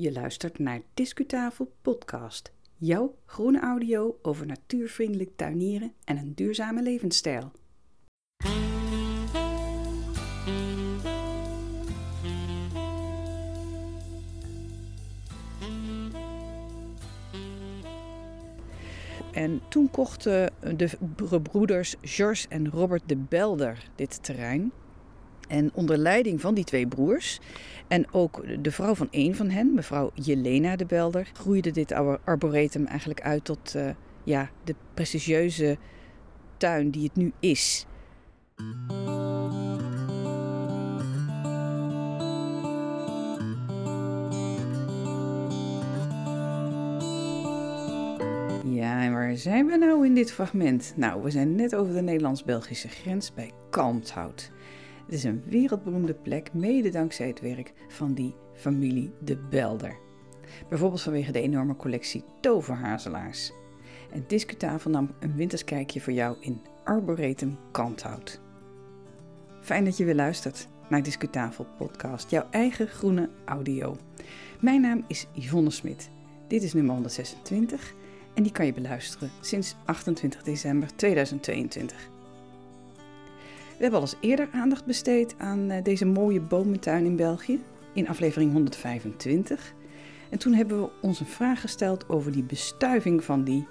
Je luistert naar Discutafel Podcast, jouw groene audio over natuurvriendelijk tuinieren en een duurzame levensstijl. En toen kochten de broeders Georges en Robert de Belder dit terrein. En onder leiding van die twee broers en ook de vrouw van één van hen, mevrouw Jelena de Belder, groeide dit arboretum eigenlijk uit tot uh, ja, de prestigieuze tuin die het nu is. Ja, en waar zijn we nou in dit fragment? Nou, we zijn net over de Nederlands-Belgische grens bij Kalmthout. Het is een wereldberoemde plek, mede dankzij het werk van die familie de Belder. Bijvoorbeeld vanwege de enorme collectie toverhazelaars. En Discutafel nam een winterskijkje voor jou in Arboretum Kalmthout. Fijn dat je weer luistert naar Discutafel podcast, jouw eigen groene audio. Mijn naam is Yvonne Smit. Dit is nummer 126 en die kan je beluisteren sinds 28 december 2022. We hebben al eens eerder aandacht besteed aan eh, deze mooie bomentuin in België, in aflevering 125. En toen hebben we ons een vraag gesteld over die bestuiving van die,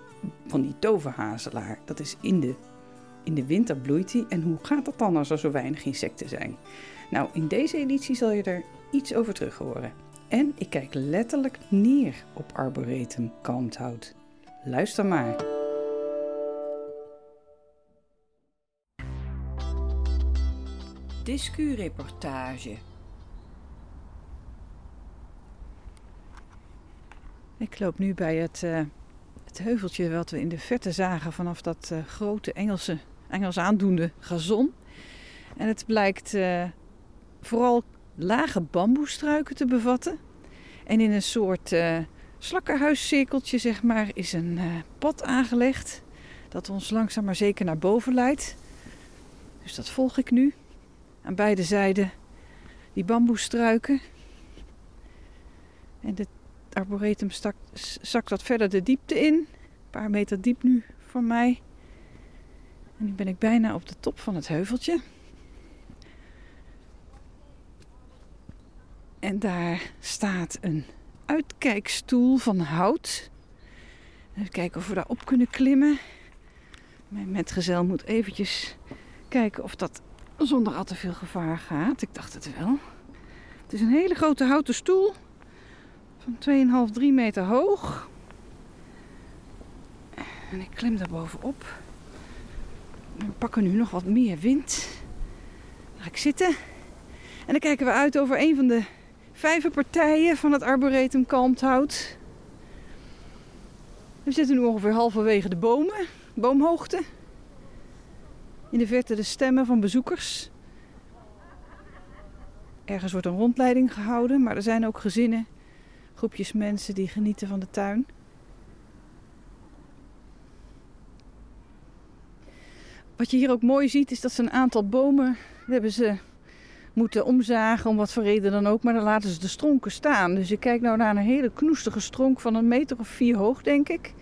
van die toverhazelaar. Dat is in de, in de winter bloeit die. En hoe gaat dat dan als er zo weinig insecten zijn? Nou, in deze editie zal je er iets over terug horen. En ik kijk letterlijk neer op Arboretum Kalmthout. Luister maar. Discureportage. Ik loop nu bij het, uh, het heuveltje wat we in de verte zagen vanaf dat uh, grote Engelse, Engels aandoende gazon. En het blijkt uh, vooral lage bamboestruiken te bevatten. En in een soort slakkenhuiscirkeltje, zeg maar, is een pad aangelegd. Dat ons langzaam maar zeker naar boven leidt. Dus dat volg ik nu aan beide zijden die bamboestruiken. En het arboretum stak, zakt wat verder de diepte in. Een paar meter diep nu voor mij. En nu ben ik bijna op de top van het heuveltje. En daar staat een uitkijkstoel van hout. Even kijken of we daar op kunnen klimmen. Mijn metgezel moet eventjes kijken of dat zonder al te veel gevaar gaat. Ik dacht het wel. Het is een hele grote houten stoel van 2,5, 3 meter hoog. En ik klim daar bovenop. We pakken nu nog wat meer wind. Dan ga ik zitten. En dan kijken we uit over een van de vijverpartijen van het Arboretum Kalmthout. We zitten nu ongeveer halverwege de bomen, boomhoogte. In de verte de stemmen van bezoekers. Ergens wordt een rondleiding gehouden, maar er zijn ook gezinnen, groepjes mensen die genieten van de tuin. Wat je hier ook mooi ziet, is dat ze een aantal bomen hebben ze moeten omzagen, om wat voor reden dan ook, maar dan laten ze de stronken staan. Dus ik kijk nou naar een hele knoestige stronk van een meter of vier hoog, denk ik.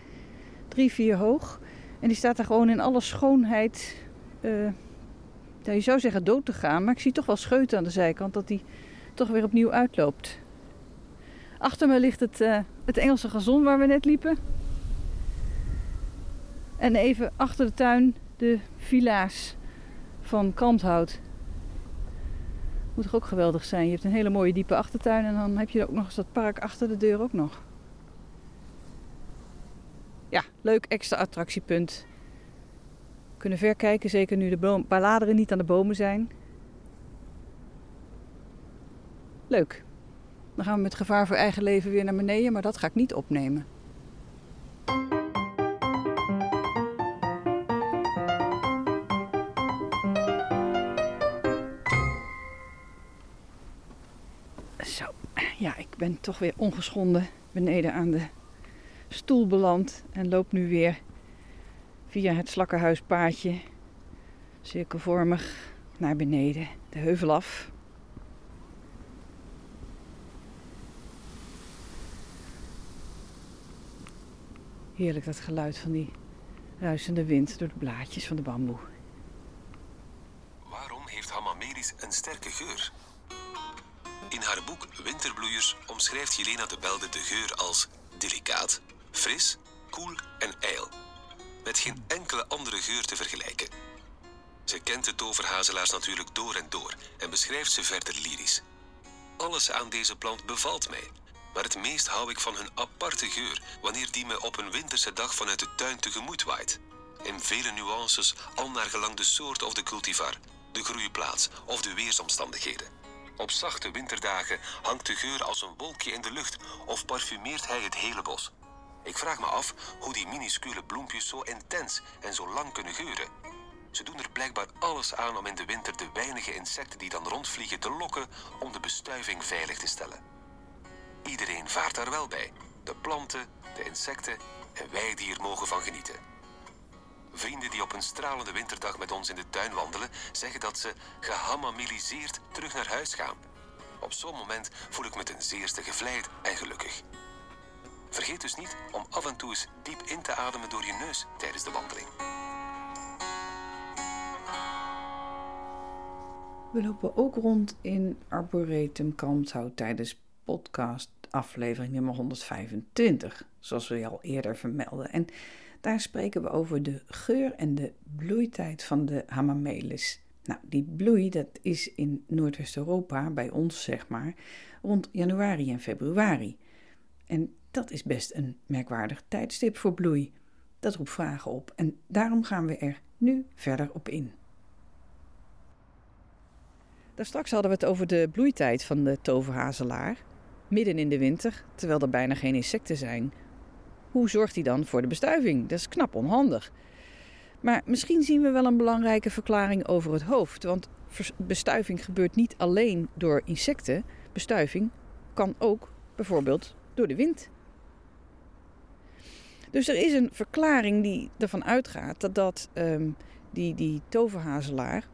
Drie, vier hoog. En die staat daar gewoon in alle schoonheid uh, ja, je zou zeggen dood te gaan, maar ik zie toch wel scheuten aan de zijkant dat die toch weer opnieuw uitloopt. Achter me ligt het, uh, het Engelse gazon waar we net liepen. En even achter de tuin de villa's van Kalmthout. Moet toch ook geweldig zijn. Je hebt een hele mooie diepe achtertuin en dan heb je ook nog eens dat park achter de deur ook nog. Ja, leuk extra attractiepunt kunnen verkijken, zeker nu de bladeren niet aan de bomen zijn. Leuk. Dan gaan we met gevaar voor eigen leven weer naar beneden, maar dat ga ik niet opnemen. Zo, ja, ik ben toch weer ongeschonden beneden aan de stoel beland en loop nu weer via het slakkenhuispaadje, cirkelvormig, naar beneden, de heuvel af. Heerlijk dat geluid van die ruisende wind door de blaadjes van de bamboe. Waarom heeft Hamameris een sterke geur? In haar boek Winterbloeiers omschrijft Jelena de Belde de geur als delicaat, fris, koel en ijl. Met geen enkele andere geur te vergelijken. Ze kent de toverhazelaars natuurlijk door en door en beschrijft ze verder lyrisch. Alles aan deze plant bevalt mij, maar het meest hou ik van hun aparte geur wanneer die me op een winterse dag vanuit de tuin tegemoet waait. In vele nuances, al naar gelang de soort of de cultivar, de groeiplaats of de weersomstandigheden. Op zachte winterdagen hangt de geur als een wolkje in de lucht of parfumeert hij het hele bos. Ik vraag me af hoe die minuscule bloempjes zo intens en zo lang kunnen geuren. Ze doen er blijkbaar alles aan om in de winter de weinige insecten die dan rondvliegen te lokken om de bestuiving veilig te stellen. Iedereen vaart daar wel bij. De planten, de insecten en wij die er mogen van genieten. Vrienden die op een stralende winterdag met ons in de tuin wandelen, zeggen dat ze gehamamiliseerd terug naar huis gaan. Op zo'n moment voel ik me ten zeerste gevleid en gelukkig. Vergeet dus niet om af en toe eens diep in te ademen door je neus tijdens de wandeling. We lopen ook rond in Arboretum Kalmthout tijdens podcast aflevering nummer 125, zoals we al eerder vermelden. En daar spreken we over de geur en de bloeitijd van de hamamelis. Nou, die bloei, dat is in Noordwest-Europa, bij ons zeg maar, rond januari en februari. En dat is best een merkwaardig tijdstip voor bloei. Dat roept vragen op en daarom gaan we er nu verder op in. Daar straks hadden we het over de bloeitijd van de toverhazelaar, midden in de winter, terwijl er bijna geen insecten zijn. Hoe zorgt hij dan voor de bestuiving? Dat is knap onhandig. Maar misschien zien we wel een belangrijke verklaring over het hoofd, want bestuiving gebeurt niet alleen door insecten. Bestuiving kan ook bijvoorbeeld door de wind. Dus er is een verklaring die ervan uitgaat dat, dat um, die, die toverhazelaar,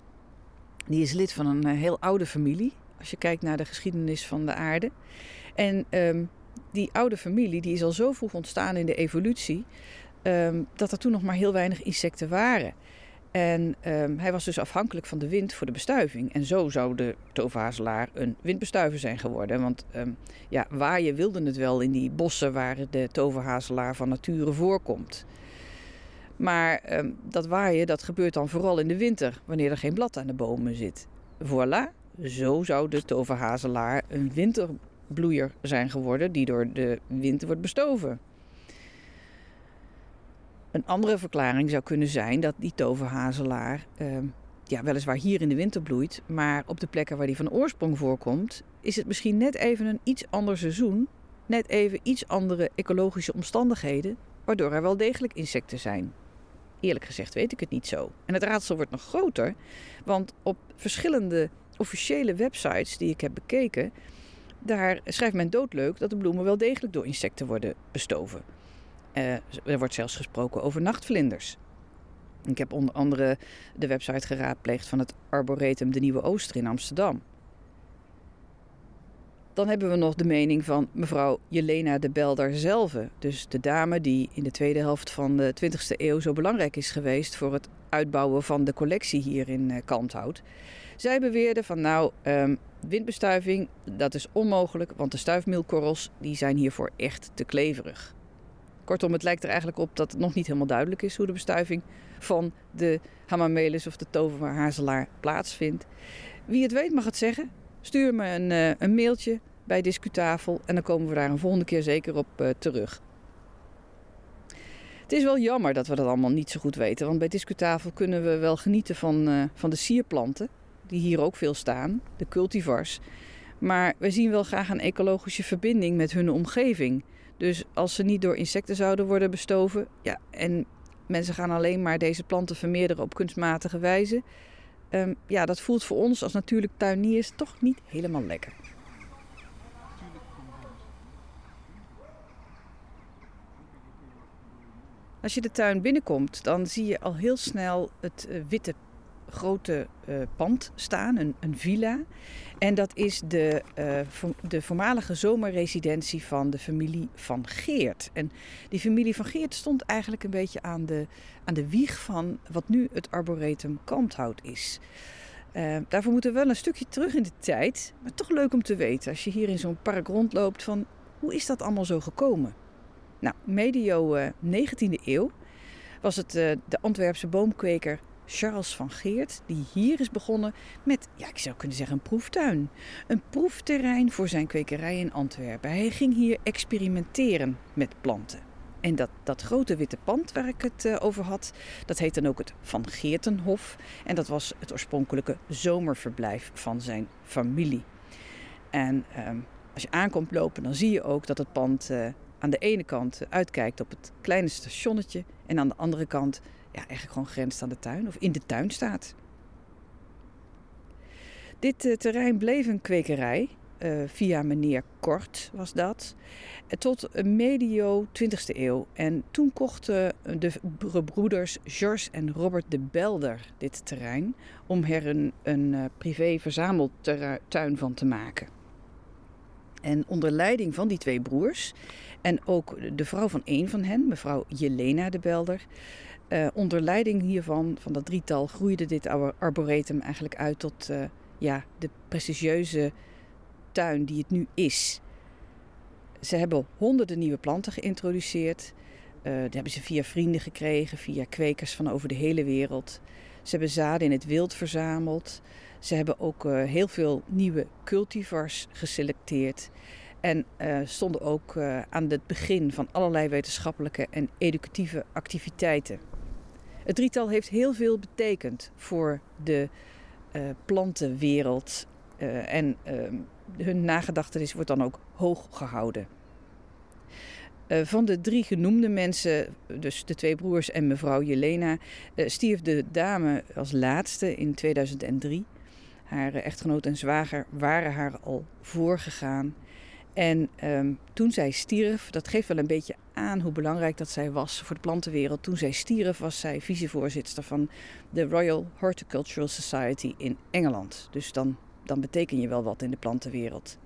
die is lid van een eh, heel oude familie, als je kijkt naar de geschiedenis van de aarde. En um, die oude familie die is al zo vroeg ontstaan in de evolutie, um, dat er toen nog maar heel weinig insecten waren. En um, hij was dus afhankelijk van de wind voor de bestuiving. En zo zou de toverhazelaar een windbestuiver zijn geworden. Want um, ja, waaien wilde het wel in die bossen waar de toverhazelaar van nature voorkomt. Maar um, dat waaien dat gebeurt dan vooral in de winter, wanneer er geen blad aan de bomen zit. Voilà, zo zou de toverhazelaar een winterbloeier zijn geworden die door de wind wordt bestoven. Een andere verklaring zou kunnen zijn dat die toverhazelaar uh, ja, weliswaar hier in de winter bloeit, maar op de plekken waar die van oorsprong voorkomt, is het misschien net even een iets ander seizoen, net even iets andere ecologische omstandigheden, waardoor er wel degelijk insecten zijn. Eerlijk gezegd weet ik het niet zo. En het raadsel wordt nog groter, want op verschillende officiële websites die ik heb bekeken, daar schrijft men doodleuk dat de bloemen wel degelijk door insecten worden bestoven. Uh, er wordt zelfs gesproken over nachtvlinders. Ik heb onder andere de website geraadpleegd van het Arboretum De Nieuwe Ooster in Amsterdam. Dan hebben we nog de mening van mevrouw Jelena de Belder zelf. Dus de dame die in de tweede helft van de 20e eeuw zo belangrijk is geweest voor het uitbouwen van de collectie hier in uh, Kalmthout. Zij beweerde van nou, um, windbestuiving, dat is onmogelijk, want de stuifmeelkorrels die zijn hiervoor echt te kleverig. Kortom, het lijkt er eigenlijk op dat het nog niet helemaal duidelijk is hoe de bestuiving van de hamamelis of de toverhazelaar plaatsvindt. Wie het weet mag het zeggen. Stuur me een, uh, een mailtje bij Discutafel en dan komen we daar een volgende keer zeker op uh, terug. Het is wel jammer dat we dat allemaal niet zo goed weten, want bij Discutafel kunnen we wel genieten van, uh, van de sierplanten, die hier ook veel staan, de cultivars. Maar we zien wel graag een ecologische verbinding met hun omgeving. Dus als ze niet door insecten zouden worden bestoven, ja, en mensen gaan alleen maar deze planten vermeerderen op kunstmatige wijze, um, ja, dat voelt voor ons als natuurlijk tuiniers toch niet helemaal lekker. Als je de tuin binnenkomt, dan zie je al heel snel het uh, witte grote uh, pand staan, een, een, villa. En dat is de, uh, de voormalige zomerresidentie van de familie van Geert. En die familie van Geert stond eigenlijk een beetje aan de, aan de wieg van wat nu het Arboretum Kalmthout is. Uh, daarvoor moeten we wel een stukje terug in de tijd. Maar toch leuk om te weten als je hier in zo'n park rondloopt van hoe is dat allemaal zo gekomen? Nou, medio 19e eeuw was het uh, de Antwerpse boomkweker Charles van Geert die hier is begonnen met, ja, ik zou kunnen zeggen, een proeftuin. Een proefterrein voor zijn kwekerij in Antwerpen. Hij ging hier experimenteren met planten. En dat, dat grote witte pand waar ik het uh, over had, dat heet dan ook het Van Geertenhof. En dat was het oorspronkelijke zomerverblijf van zijn familie. En uh, als je aankomt lopen, dan zie je ook dat het pand uh, aan de ene kant uitkijkt op het kleine stationnetje en aan de andere kant ja, eigenlijk gewoon grenst aan de tuin of in de tuin staat. Dit uh, terrein bleef een kwekerij. Uh, via meneer Kort was dat. Tot medio 20e eeuw. En toen kochten de broeders George en Robert de Belder dit terrein. Om er een, een uh, privé verzameltuin van te maken. En onder leiding van die twee broers en ook de vrouw van een van hen, mevrouw Jelena de Belder. Uh, onder leiding hiervan, van dat drietal, groeide dit arboretum eigenlijk uit tot uh, ja, de prestigieuze tuin die het nu is. Ze hebben honderden nieuwe planten geïntroduceerd. Uh, die hebben ze via vrienden gekregen, via kwekers van over de hele wereld. Ze hebben zaden in het wild verzameld. Ze hebben ook heel veel nieuwe cultivars geselecteerd. En stonden ook aan het begin van allerlei wetenschappelijke en educatieve activiteiten. Het drietal heeft heel veel betekend voor de uh, plantenwereld. en ehm, hun nagedachtenis wordt dan ook hoog gehouden. van de drie genoemde mensen, dus de twee broers en mevrouw Jelena, stierf de dame als laatste in 2003. Haar echtgenoot en zwager waren haar al voorgegaan. En um, toen zij stierf, dat geeft wel een beetje aan hoe belangrijk dat zij was voor de plantenwereld. Toen zij stierf was zij vicevoorzitter van de Royal Horticultural Society in Engeland. Dus dan, dan beteken je wel wat in de plantenwereld.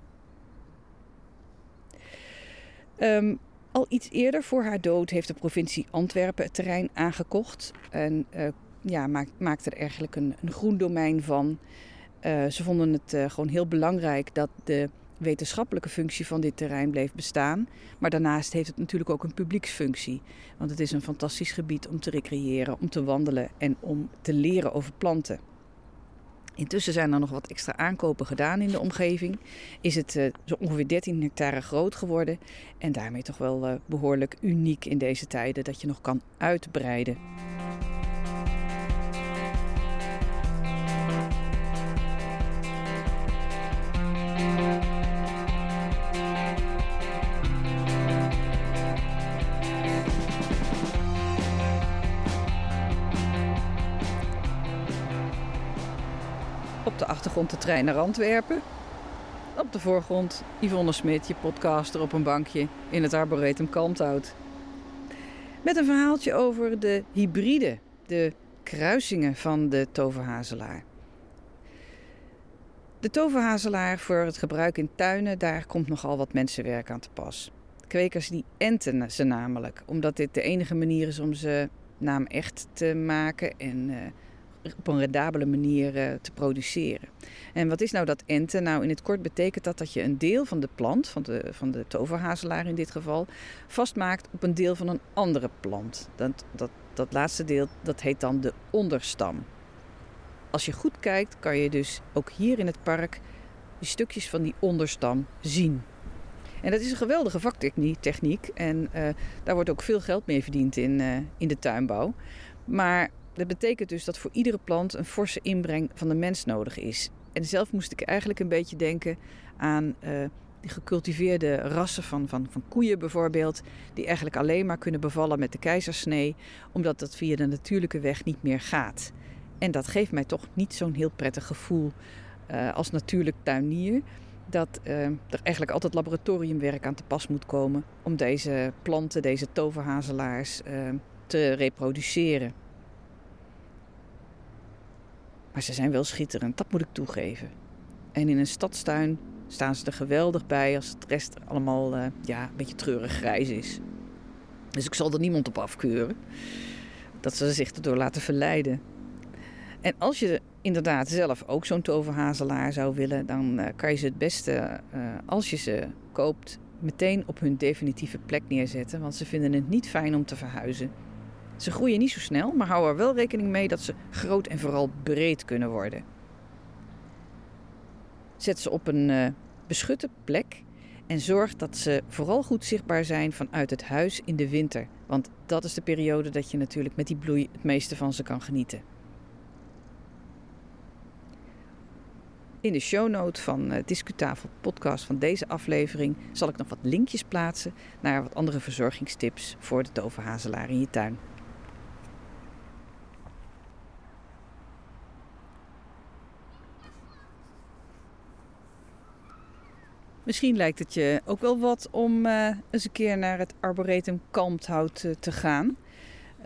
Um, al iets eerder voor haar dood heeft de provincie Antwerpen het terrein aangekocht. En uh, ja, maak, maakte er eigenlijk een, een groen domein van. Uh, ze vonden het uh, gewoon heel belangrijk dat de wetenschappelijke functie van dit terrein bleef bestaan. Maar daarnaast heeft het natuurlijk ook een publieksfunctie. Want het is een fantastisch gebied om te recreëren, om te wandelen en om te leren over planten. Intussen zijn er nog wat extra aankopen gedaan in de omgeving. Is het uh, zo ongeveer 13 hectare groot geworden. En daarmee toch wel uh, behoorlijk uniek in deze tijden dat je nog kan uitbreiden. Achtergrond de trein naar Antwerpen. Op de voorgrond Yvonne Smit, je podcaster op een bankje in het Arboretum Kalmthout. Met een verhaaltje over de hybride, de kruisingen van de toverhazelaar. De toverhazelaar voor het gebruik in tuinen, daar komt nogal wat mensenwerk aan te pas. Kwekers die enten ze namelijk, omdat dit de enige manier is om ze naam echt te maken en uh, op een rendabele manier uh, te produceren. En wat is nou dat enten? Nou, in het kort betekent dat dat je een deel van de plant, van de, van de toverhazelaar in dit geval, vastmaakt op een deel van een andere plant. Dat, dat, dat laatste deel, dat heet dan de onderstam. Als je goed kijkt, kan je dus ook hier in het park die stukjes van die onderstam zien. En dat is een geweldige vaktechniek en uh, daar wordt ook veel geld mee verdiend in, uh, in de tuinbouw. Maar dat betekent dus dat voor iedere plant een forse inbreng van de mens nodig is. En zelf moest ik eigenlijk een beetje denken aan uh, die gecultiveerde rassen van, van, van koeien bijvoorbeeld, die eigenlijk alleen maar kunnen bevallen met de keizersnee, omdat dat via de natuurlijke weg niet meer gaat. En dat geeft mij toch niet zo'n heel prettig gevoel uh, als natuurlijk tuinier. Dat uh, er eigenlijk altijd laboratoriumwerk aan te pas moet komen om deze planten, deze toverhazelaars, te reproduceren. Maar ze zijn wel schitterend, dat moet ik toegeven. En in een stadstuin staan ze er geweldig bij als het rest allemaal uh, ja, een beetje treurig grijs is. Dus ik zal er niemand op afkeuren. Dat ze zich erdoor laten verleiden. En als je inderdaad zelf ook zo'n toverhazelaar zou willen, dan uh, kan je ze het beste, uh, als je ze koopt, meteen op hun definitieve plek neerzetten. Want ze vinden het niet fijn om te verhuizen. Ze groeien niet zo snel, maar hou er wel rekening mee dat ze groot en vooral breed kunnen worden. Zet ze op een uh, beschutte plek en zorg dat ze vooral goed zichtbaar zijn vanuit het huis in de winter. Want dat is de periode dat je natuurlijk met die bloei het meeste van ze kan genieten. In de shownote van uh, Discutafel podcast van deze aflevering zal ik nog wat linkjes plaatsen naar wat andere verzorgingstips voor de toverhazelaar in je tuin. Misschien lijkt het je ook wel wat om uh, eens een keer naar het Arboretum Kalmthout uh, te gaan.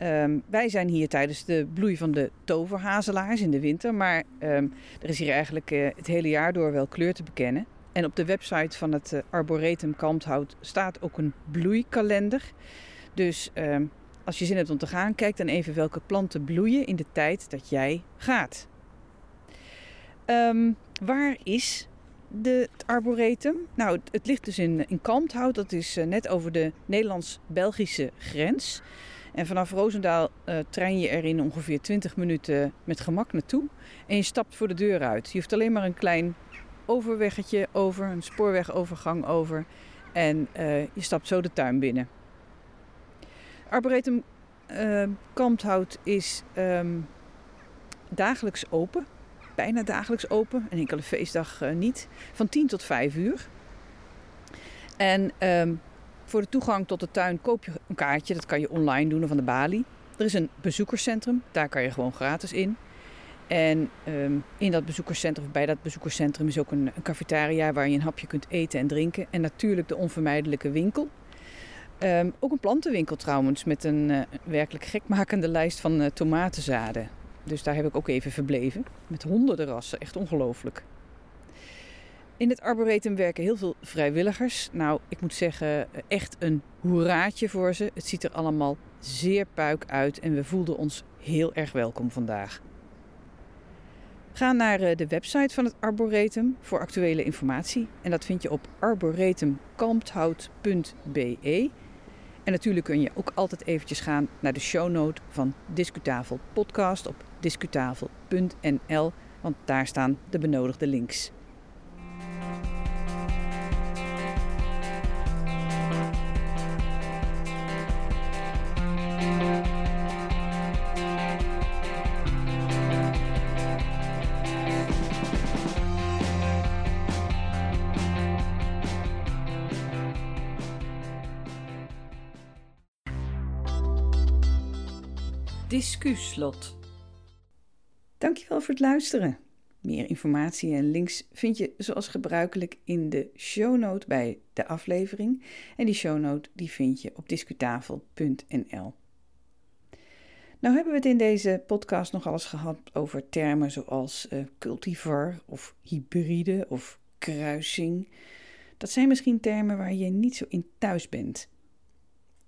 Um, wij zijn hier tijdens de bloei van de toverhazelaars in de winter, maar um, er is hier eigenlijk uh, het hele jaar door wel kleur te bekennen. En op de website van het Arboretum Kalmthout staat ook een bloeikalender. Dus um, als je zin hebt om te gaan, kijk dan even welke planten bloeien in de tijd dat jij gaat. waar is de, het arboretum? Nou, het, ligt dus in, in Kalmthout. Dat is uh, net over de Nederlands-Belgische grens. En vanaf Roosendaal uh, trein je er in ongeveer 20 minuten met gemak naartoe. En je stapt voor de deur uit. Je hoeft alleen maar een klein overweggetje over, een spoorwegovergang over. En uh, je stapt zo de tuin binnen. Arboretum Kalmthout is um, dagelijks open bijna dagelijks open. Een enkele feestdag uh, niet. Van 10 tot 5 uur. En um, voor de toegang tot de tuin koop je een kaartje. Dat kan je online doen aan de balie. Er is een bezoekerscentrum. Daar kan je gewoon gratis in. En um, in dat bezoekerscentrum, of bij dat bezoekerscentrum, is ook een, cafetaria waar je een hapje kunt eten en drinken. En natuurlijk de onvermijdelijke winkel. Um, ook een plantenwinkel trouwens, met een uh, werkelijk gekmakende lijst van uh, tomatenzaden. Dus daar heb ik ook even verbleven. Met honderden rassen, echt ongelooflijk. In het arboretum werken heel veel vrijwilligers. Nou, ik moet zeggen, echt een hoeraatje voor ze. Het ziet er allemaal zeer puik uit en we voelden ons heel erg welkom vandaag. Ga naar eh, de website van het Arboretum voor actuele informatie. En dat vind je op arboretumkalmthout.be. En natuurlijk kun je ook altijd eventjes gaan naar de shownote van Discutafel podcast op discutafel.nl, want daar staan de benodigde links. Discuslot. Dankjewel voor het luisteren. Meer informatie en links vind je zoals gebruikelijk in de shownote bij de aflevering. En die shownote die vind je op discutafel.nl. Nou hebben we het in deze podcast nog alles gehad over termen zoals uh, cultivar of hybride of kruising. Dat zijn misschien termen waar je niet zo in thuis bent.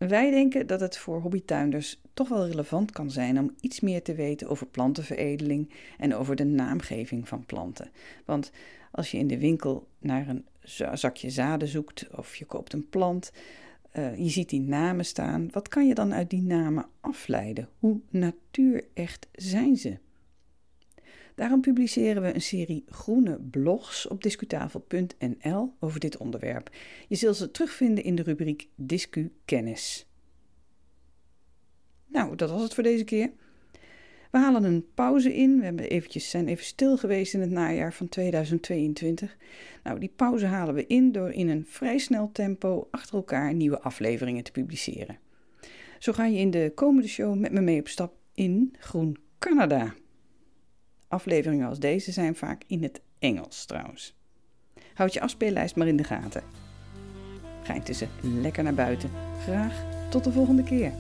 Wij denken dat het voor hobbytuinders toch wel relevant kan zijn om iets meer te weten over plantenveredeling en over de naamgeving van planten. Want als je in de winkel naar een zakje zaden zoekt of je koopt een plant, uh, je ziet die namen staan, wat kan je dan uit die namen afleiden? Hoe natuurecht zijn ze? Daarom publiceren we een serie groene blogs op discutafel.nl over dit onderwerp. Je zult ze terugvinden in de rubriek Discu Kennis. Nou, dat was het voor deze keer. We halen een pauze in. We hebben eventjes, zijn even stil geweest in het najaar van 2022. Nou, die pauze halen we in door in een vrij snel tempo achter elkaar nieuwe afleveringen te publiceren. Zo ga je in de komende show met me mee op stap in Groen Canada. Afleveringen als deze zijn vaak in het Engels trouwens. Houd je afspeellijst maar in de gaten. Ga intussen lekker naar buiten. Graag tot de volgende keer.